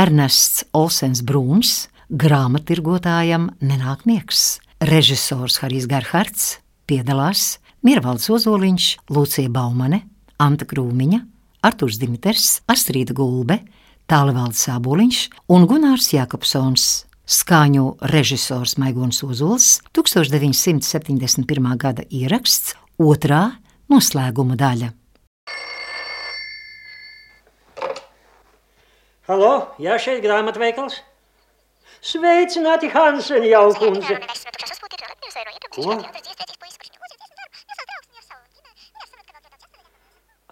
Ernests Olsens Brūns, grāmattirgotājam nenāk miegs. Režisors Harijs Gerhards piedalās Mirvalds Ozoliņš, Lūcija Baumane, Anta Krūmiņa, Artūrs Dimiters, Astrīda Gulbe, Tālevalds Sāboliņš un Gunārs Jakobsons. Skaņu režisors Maigons Ozols, 1971. gada ieraksts, otrā noslēguma daļa. Halo, jā, šeit grāmatveikals. Sveicināti, Hansen, jau kundze. Ko?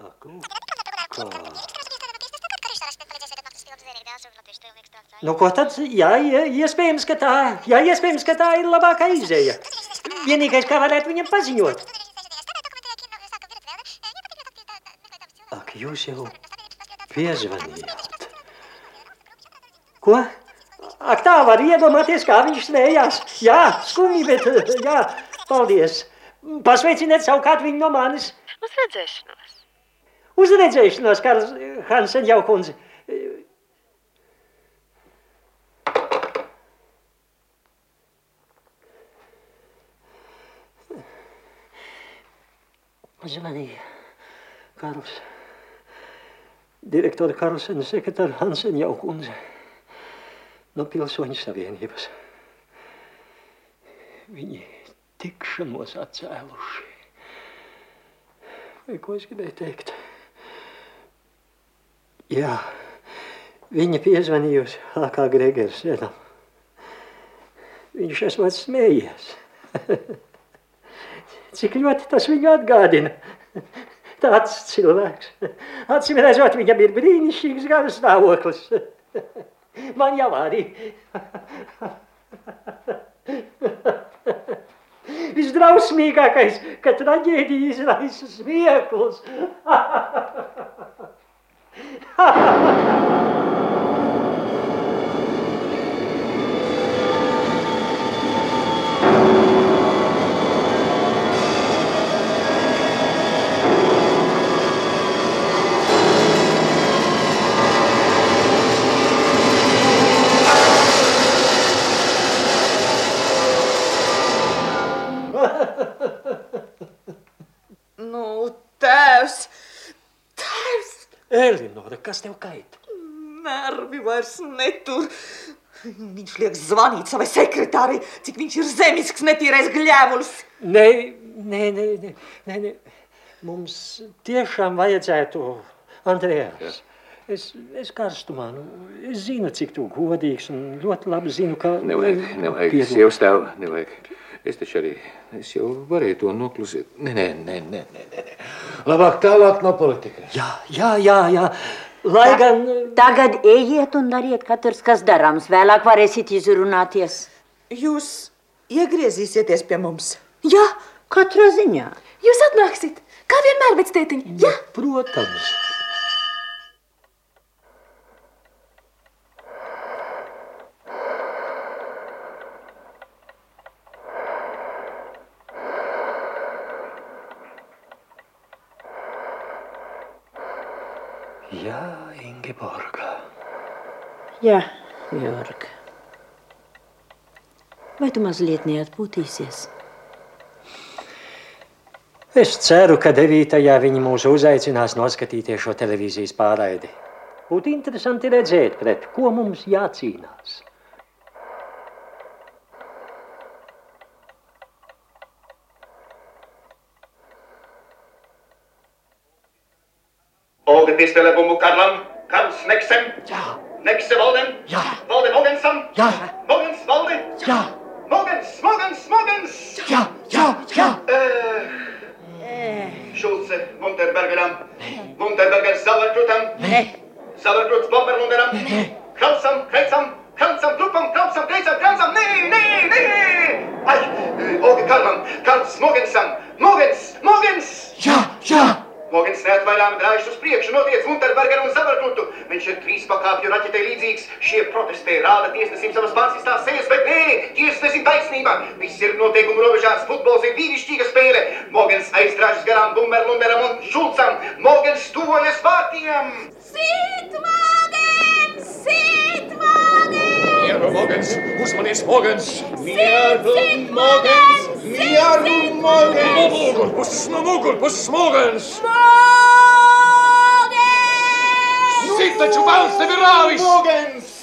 Aku? Kā? Nu, ko tad? Jā, jā, iespējams, ka tā, jā, iespējams, ka tā ir labākā izēja. Vienīgais, kā varētu viņam paziņot. Ak, jūs jau piezvanījāt. Ko? Ak, tā var iedomāties, kā viņš smējās. Jā, skumji, bet jā, paldies. Pasveiciniet savukārt viņu no manis. Uz redzēšanos. Uz redzēšanos, Karls Hansen jau kundze. Zvanīja Karls. Direktora Karlsena sekretāra Hansen jau kundze no Pilsoņu savienības. Viņi tikšanos atcēluši. Vai ko es gribēju teikt? Jā, viņa piezvanījusi Hākā Gregersenam. Viņš esot smējies. Cik ļoti tas viņu atgādina. Tāds cilvēks. Atcīm redzot, viņam ir brīnišķīgs garas stāvoklis. Man jau arī. Visdrausmīgākais, ka traģēdija izraisa smieklus. kas tev kaita? nervi vairs netur. Viņš liek zvanīt savai sekretārei, cik viņš ir zemisks, netīrais gļēvulis. Nē, nē, nē, nē, nē, nē. Mums tiešām vajadzētu, Andrejs. Es, es karstumā, nu, es zinu, cik tu godīgs un ļoti labi zinu, ka... Nevajag, nevajag, Piedod. sievas tēv, nevajag. Es taču arī, es jau varēju to noklusēt. Nē, nē, nē, nē, nē, nē. nē. Labāk tālāk no politikas. Jā, jā, jā, jā. Lai gan... Tagad ejiet un dariet katrs, kas darāms. Vēlāk varēsiet izrunāties. Jūs iegriezīsieties pie mums. Jā, katrā ziņā. Jūs atnāksiet, kā vienmēr, bet tētiņa. Jā, Protams. Jā, Ingeborga. Jā, Jorga. Vai tu mazliet neatpūtīsies? Es ceru, ka 9. viņi mūs uzaicinās noskatīties šo televīzijas pārraidi. Būtu interesanti redzēt, pret ko mums jācīnās. Olga piespēlē bumbu Karlam, Karls Neksem, Jā, Nekse Valden, jā, Valde Mogensam, jā, Mogens Valde, jā, Mogens, Mogens, Mogens! jā, jā, jā. Äh, Schulze, Munterbergeram, Munterberger Sauerkrutam, Sauerkrut Bombermunderam, Krausam, Kreuzam, Kranzam, Klupam, Krausam, Kreuzam, Kranzam, nee, nee, nee! Ai, äh, Olga Karlam, Karls Mogensam, Mogens, Mogens! Jā, jā, Mogens neatvairām drājas uz priekšu, notiec Munterbergeru un Zabarkrutu. Viņš ir trīs pakāpju raķetei līdzīgs. Šie protestē rāda tiesnesim savas pārsistās sejas, bet nē, tiesnesim taisnība. Viss ir noteikumu robežās, futbols ir dīvišķīga spēle. Mogens aizdražas garām Bumberlunderam un Šulcam. Mogens tuvojas vārtiem. Sit, Mogens! Sit! Mierklūmies, Mogens! Mierklum Mogens! Mierklum Mogens! No mugurpuses, no mugurpuses, Mogens! Sit taču valsts tevi rāvis! Mogens!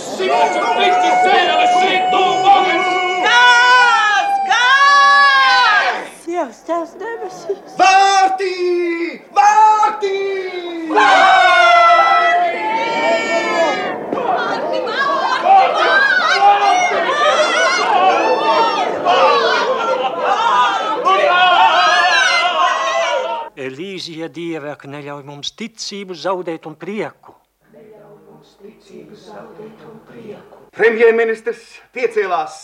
Sit taču pliķi sēnele, sit tu, Mogens! Gāz! Gāz! Dievs, tās debesīs! Vārtī! Vārtī! Elīzija Dieva, ka neļauj mums ticību zaudēt un prieku. Premjerministrs piecēlās,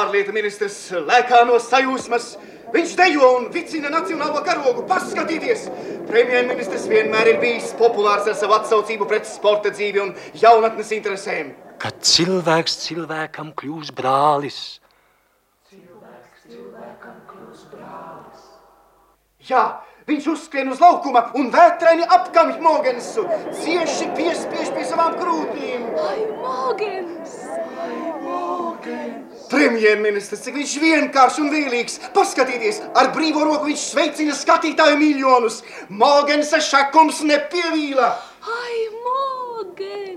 ārlietu ministrs lēkā no sajūsmas. Viņš dejo un vicina nacionālo karogu. Paskatieties! Premjerministrs vienmēr ir bijis populārs ar savu atsaucību pret sporta dzīvi un jaunatnes interesēm. Kad cilvēks cilvēkam kļūs brālis, Jā, viņš uzskrien uz laukuma un vētraini apkamj Mogensu, cieši piespiež pie savām krūtīm. Premjerministrs, cik viņš vienkārši un vēlīgs. Paskatieties, ar brīvo roku viņš sveicina skatītāju miljonus. Mogensa šakums nepievīla. Ai, Mogens!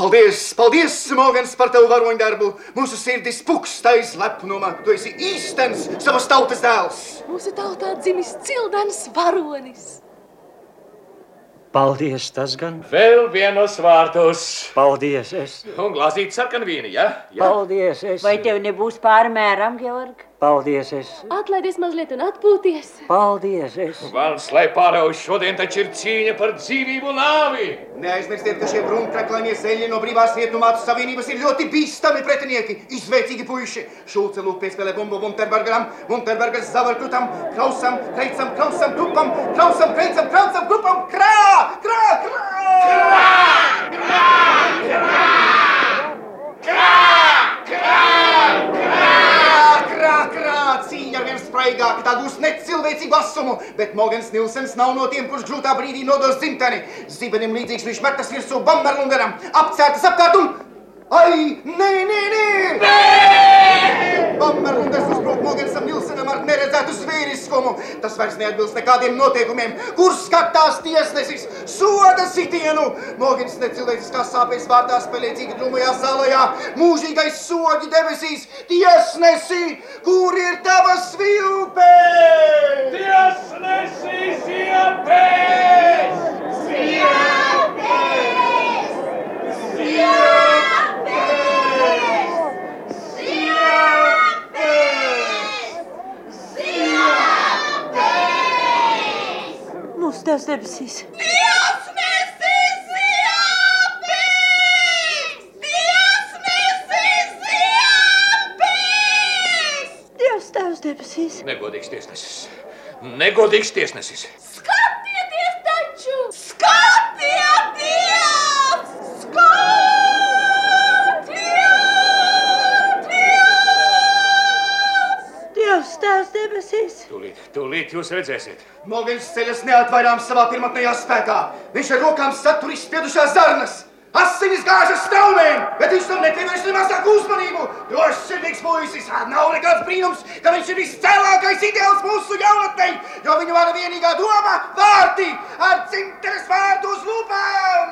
Paldies, paldies, Mogens, par tavu varoņdarbu. Mūsu sirdis pukstais lepnuma. Tu esi īstens savas tautas dēls. Mūsu tautā dzimis cildens varonis. paldies tas gan. Vēl vienos vārtos. Paldies, es. Un glāzīt sarkanvīni, ja? ja? Paldies, es. Vai tev nebūs pārmēram, Georg? Paldies, es. Atlaidies mazliet un atpūties. Paldies, es. Valsts, lai pārauž šodien taču ir cīņa par dzīvību un nāvi. Neaizmirstiet, ka šie brūntraklainie zeļi no brīvās rietumātu savienības ir ļoti bīstami pretinieki, izvēcīgi puiši. Šulce lūk piespēlē bumbu Munterbergeram, Munterbergers Zavarkrutam, Krausam, Kreicam, Krausam, Krupam, Krausam, Kreicam, Krausam, Krupam, krā, bet Mogens Nilsens nav no tiem, kurš grūtā brīdī nodos dzimteni. Zibenim līdzīgs viņš metas virsū Bamberlungaram, apcērtas apkārt un... Ai, nē, nē, nē! Bamberlungers uzbruk Mogensam Nilsenam ar neredzētu zvēriskumu. Tas vairs neatbilst nekādiem noteikumiem. Kur skatās tiesnesis? Soda sitienu! Mogens necilvēciskās sāpēs vārdā spēlēcīgi drumajā zālajā. Mūžīgais soģi debesīs! Tiesnesi! Kur ir tava svilpe? Tiesnesis iepēs! Mūsu tās debesīs! Dievs, tēvs debesīs! Negodīgs tiesnesis. Negodīgs tiesnesis. Skatieties Tūlīt, tūlīt jūs redzēsiet. Mogens ceļas neatvairām savā pirmotnējā spēkā. Viņš ar rokām satur izspiedušās zarnas. Asinis gāžas straumēm, bet viņš tam nepievērš ne mazāku uzmanību. Drošs sirdīgs puisis, nav nekāds brīnums, ka viņš ir viscēlākais ideāls mūsu jaunatnei, jo viņu vada vienīgā doma - vārti ar dzimtenes vārdu uz lūpām!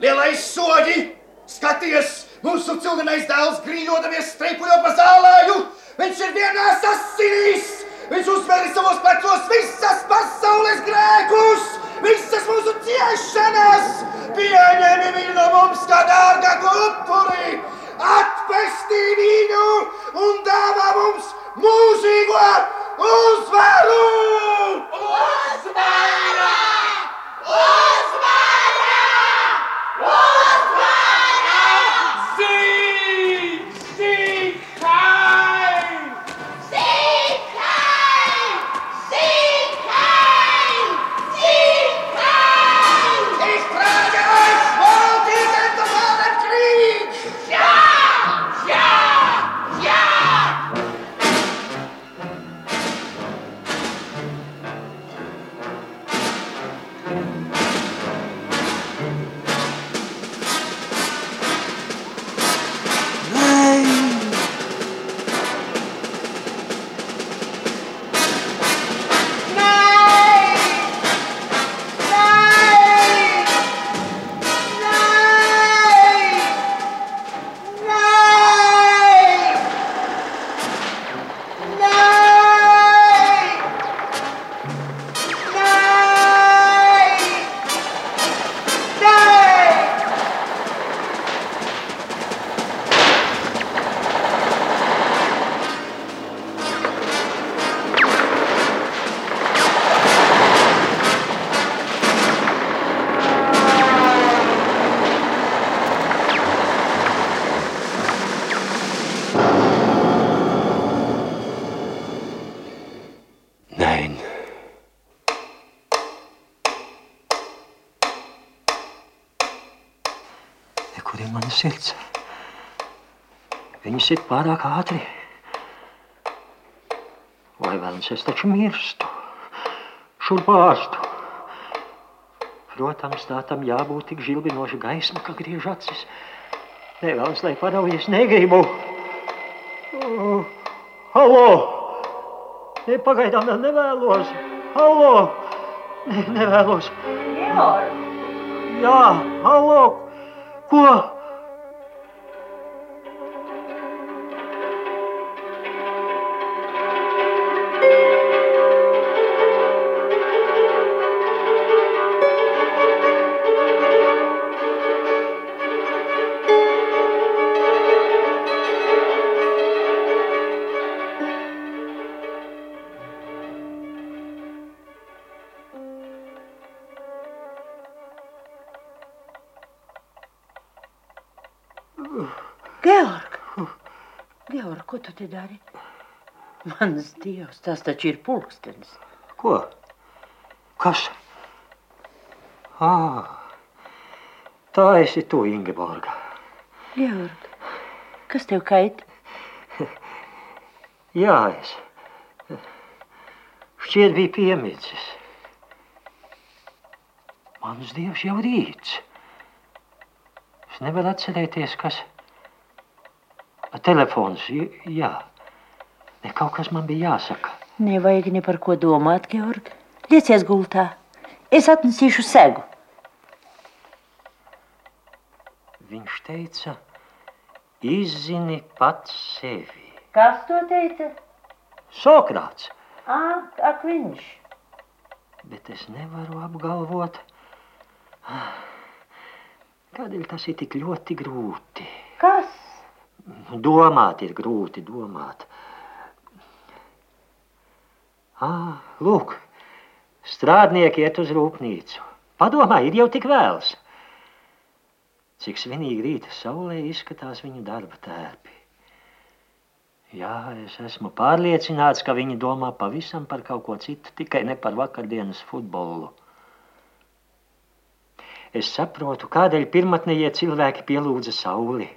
Lielais soļi! Skaties! Mūsu cildenais dēls grīļodamies streipuļo pa zālāju! Viņš ir vienās asinīs! Viņš uzvēri savos plecos visas pasaules grēkus! Visas mūsu ciešanas! Pieņemi viņu no mums kā dārgāku upuri! Atpestī viņu un dāvā mums mūžīgo uzvaru! Uzvaru! Oh! sein. Kur ir mana sirds? Viņas ir pārāk ātri. Vai vēlams, es taču mirstu, šurp ārstu. Protams, tā tam jābūt tik žilbinoša gaisma, ka griež acis. Nē, vēlams, lai paraujies, negribu. Uh, oh, halo! Ne, pagaidām vēl nevēlos. Halo! Ne, nevēlos. Jā, halo! Ko? Georg! Georg, ko tu te dari? Mans dievs, tas taču ir pulkstenis. Ko? Kas? Ah, tā esi tu, Ingeborga. Georg, kas tev kait? Jā, es. Šķiet bija piemicis. Mans dievs jau rīts. Es nevaru atcerēties, kas. Telefons, jā. Ne, kaut kas man bija jāsaka. Nevajag ne par ko domāt, Georg. Liecies gultā. Es atnesīšu segu. Viņš teica, izzini pats sevi. Kas to teica? Sokrāts, Ā, ak viņš. bet es nevaru apgalvot, kādēļ tas ir tik ļoti grūti. Kas? Domāt ir grūti domāt. Ah, lūk, strādnieki iet uz rūpnīcu. Padomā, ir jau tik vēls. Cik svinīgi rīta saulē izskatās viņu darba tērpi. Jā, es esmu pārliecināts, ka viņi domā pavisam par kaut ko citu, tikai ne par vakardienas futbolu. Es saprotu, kādēļ pirmotnējie cilvēki pielūdza sauli.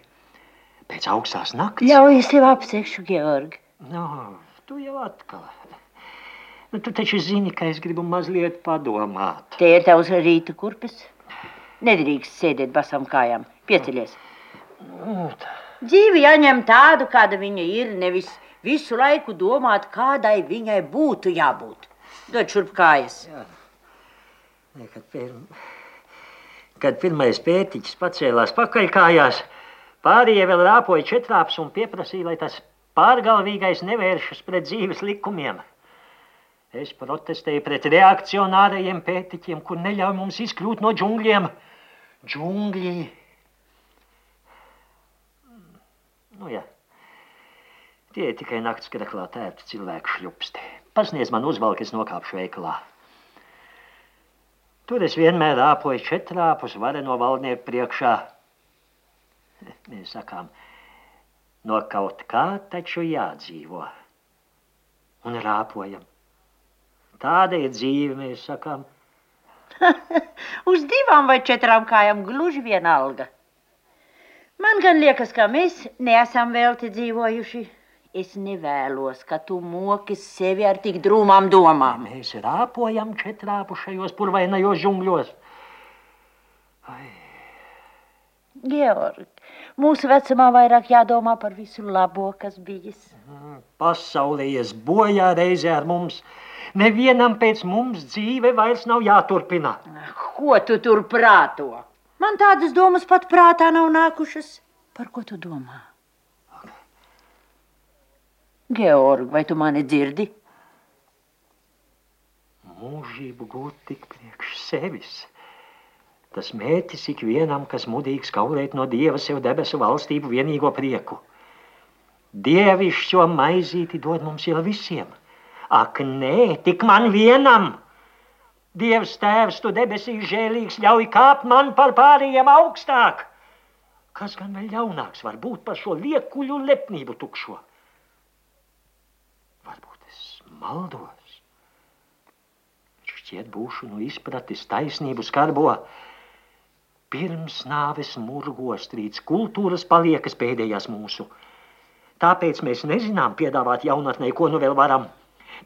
Pēc augstās nakts. Ļauj, es tev apsekšu, Georg. No, tu jau atkal. Nu, tu taču zini, ka es gribu mazliet padomāt. Te ir tavs rīta kurpes. Nedrīkst sēdēt basām kājām. Pieceļies. Nu, tā. Dzīvi jāņem tādu, kāda viņa ir, nevis visu laiku domāt, kādai viņai būtu jābūt. Dod šurp kājas. Ne, Kad, pirm... kad pirmais pētiķis pacēlās pakaļkājās, pārējie vēl rāpoja četrāps un pieprasīja, lai tas pārgalvīgais nevēršas pret dzīves likumiem. Es protestēju pret reakcionārajiem pētiķiem, kur neļauj mums izkļūt no džungļiem. Džungļi. Nu, jā. Tie ir tikai naktas kreklā tērpti cilvēku šļupsti. Pasniedz man uzvalku, es nokāpšu veikalā. Tur es vienmēr rāpoju četrāpus vareno valdnieku priekšā. Mēs sakām, no kaut kā taču jādzīvo. Un rāpojam. Tāda ir dzīve, mēs sakām. Uz divām vai četrām kājām gluži vienalga. Man gan liekas, ka mēs neesam velti dzīvojuši. Es nevēlos, ka tu moki sevi ar tik drūmām domām. Mēs rāpojam četrāpu šajos purvainajos žungļos. Georg, mūsu vecumā vairāk jādomā par visu labo, kas bijis. Pasaulē ies bojā reizē ar mums. Nevienam pēc mums dzīve vairs nav jāturpina. Ko tu tur prāto? Man tādas domas pat prātā nav nākušas. Par ko tu domā? Georg, vai tu mani dzirdi? Mūžību gūt tik priekš sevis. Tas mērķis ikvienam, kas mudīgs kaulēt no dieva sev debesu valstību vienīgo prieku. Dievišķo maizīti dod mums jau visiem. Ak, nē, tik man vienam! Dievs tēvs, tu debesīs žēlīgs, ļauj kāpt man par pārējiem augstāk! Kas gan vēl ļaunāks var būt par šo liekuļu lepnību tukšo? Maldos. Šķiet, būšu nu izpratis taisnību skarbo. Pirms nāves murgostrīds kultūras paliekas pēdējās mūsu. Tāpēc mēs nezinām piedāvāt jaunatnē, ko nu vēl varam.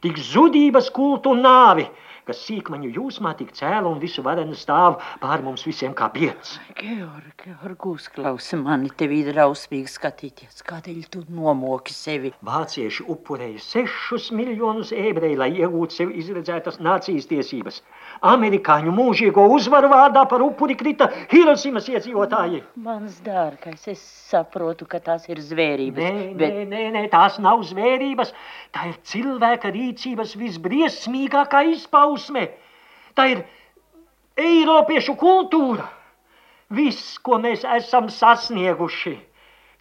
Tik zudības kultu un nāvi, kas sīkmaņu jūsmā tik cēla un visu varenu stāv pār mums visiem kā biets. Georg, Georg, uzklausi mani, tev ir drausmīgi skatīties. Kādēļ tu nomoki sevi? Vācieši upurēja sešus miljonus ebreju, lai iegūtu sev izredzētas nācijas tiesības. Amerikāņu mūžīgo uzvaru vārdā par upuri krita Hirosimas iedzīvotāji. Mans dārgais, es saprotu, ka tās ir zvērības. Nē, bet... nē, nē, nē, tās nav zvērības. Tā ir cilvēka rīcības visbriesmīgākā izpausme. Tā ir Eiropiešu kultūra. Viss, ko mēs esam sasnieguši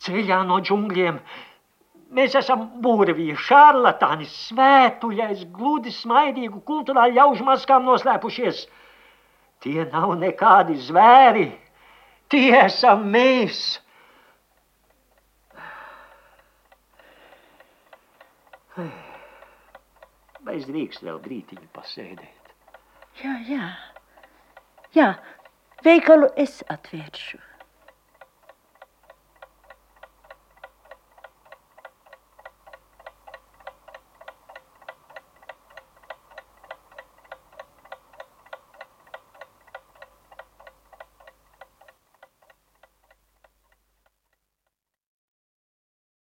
ceļā no džungļiem, Mēs esam burvīgi, šarlatāni, svētuļais, gludi smaidīgu kultūrālu ļaužu maskām noslēpušies. Tie nav nekādi zvēri, tie esam mēs. Vai es drīkst vēl brītiņu pasēdēt? Jā, jā. Jā, veikalu es atvēršu.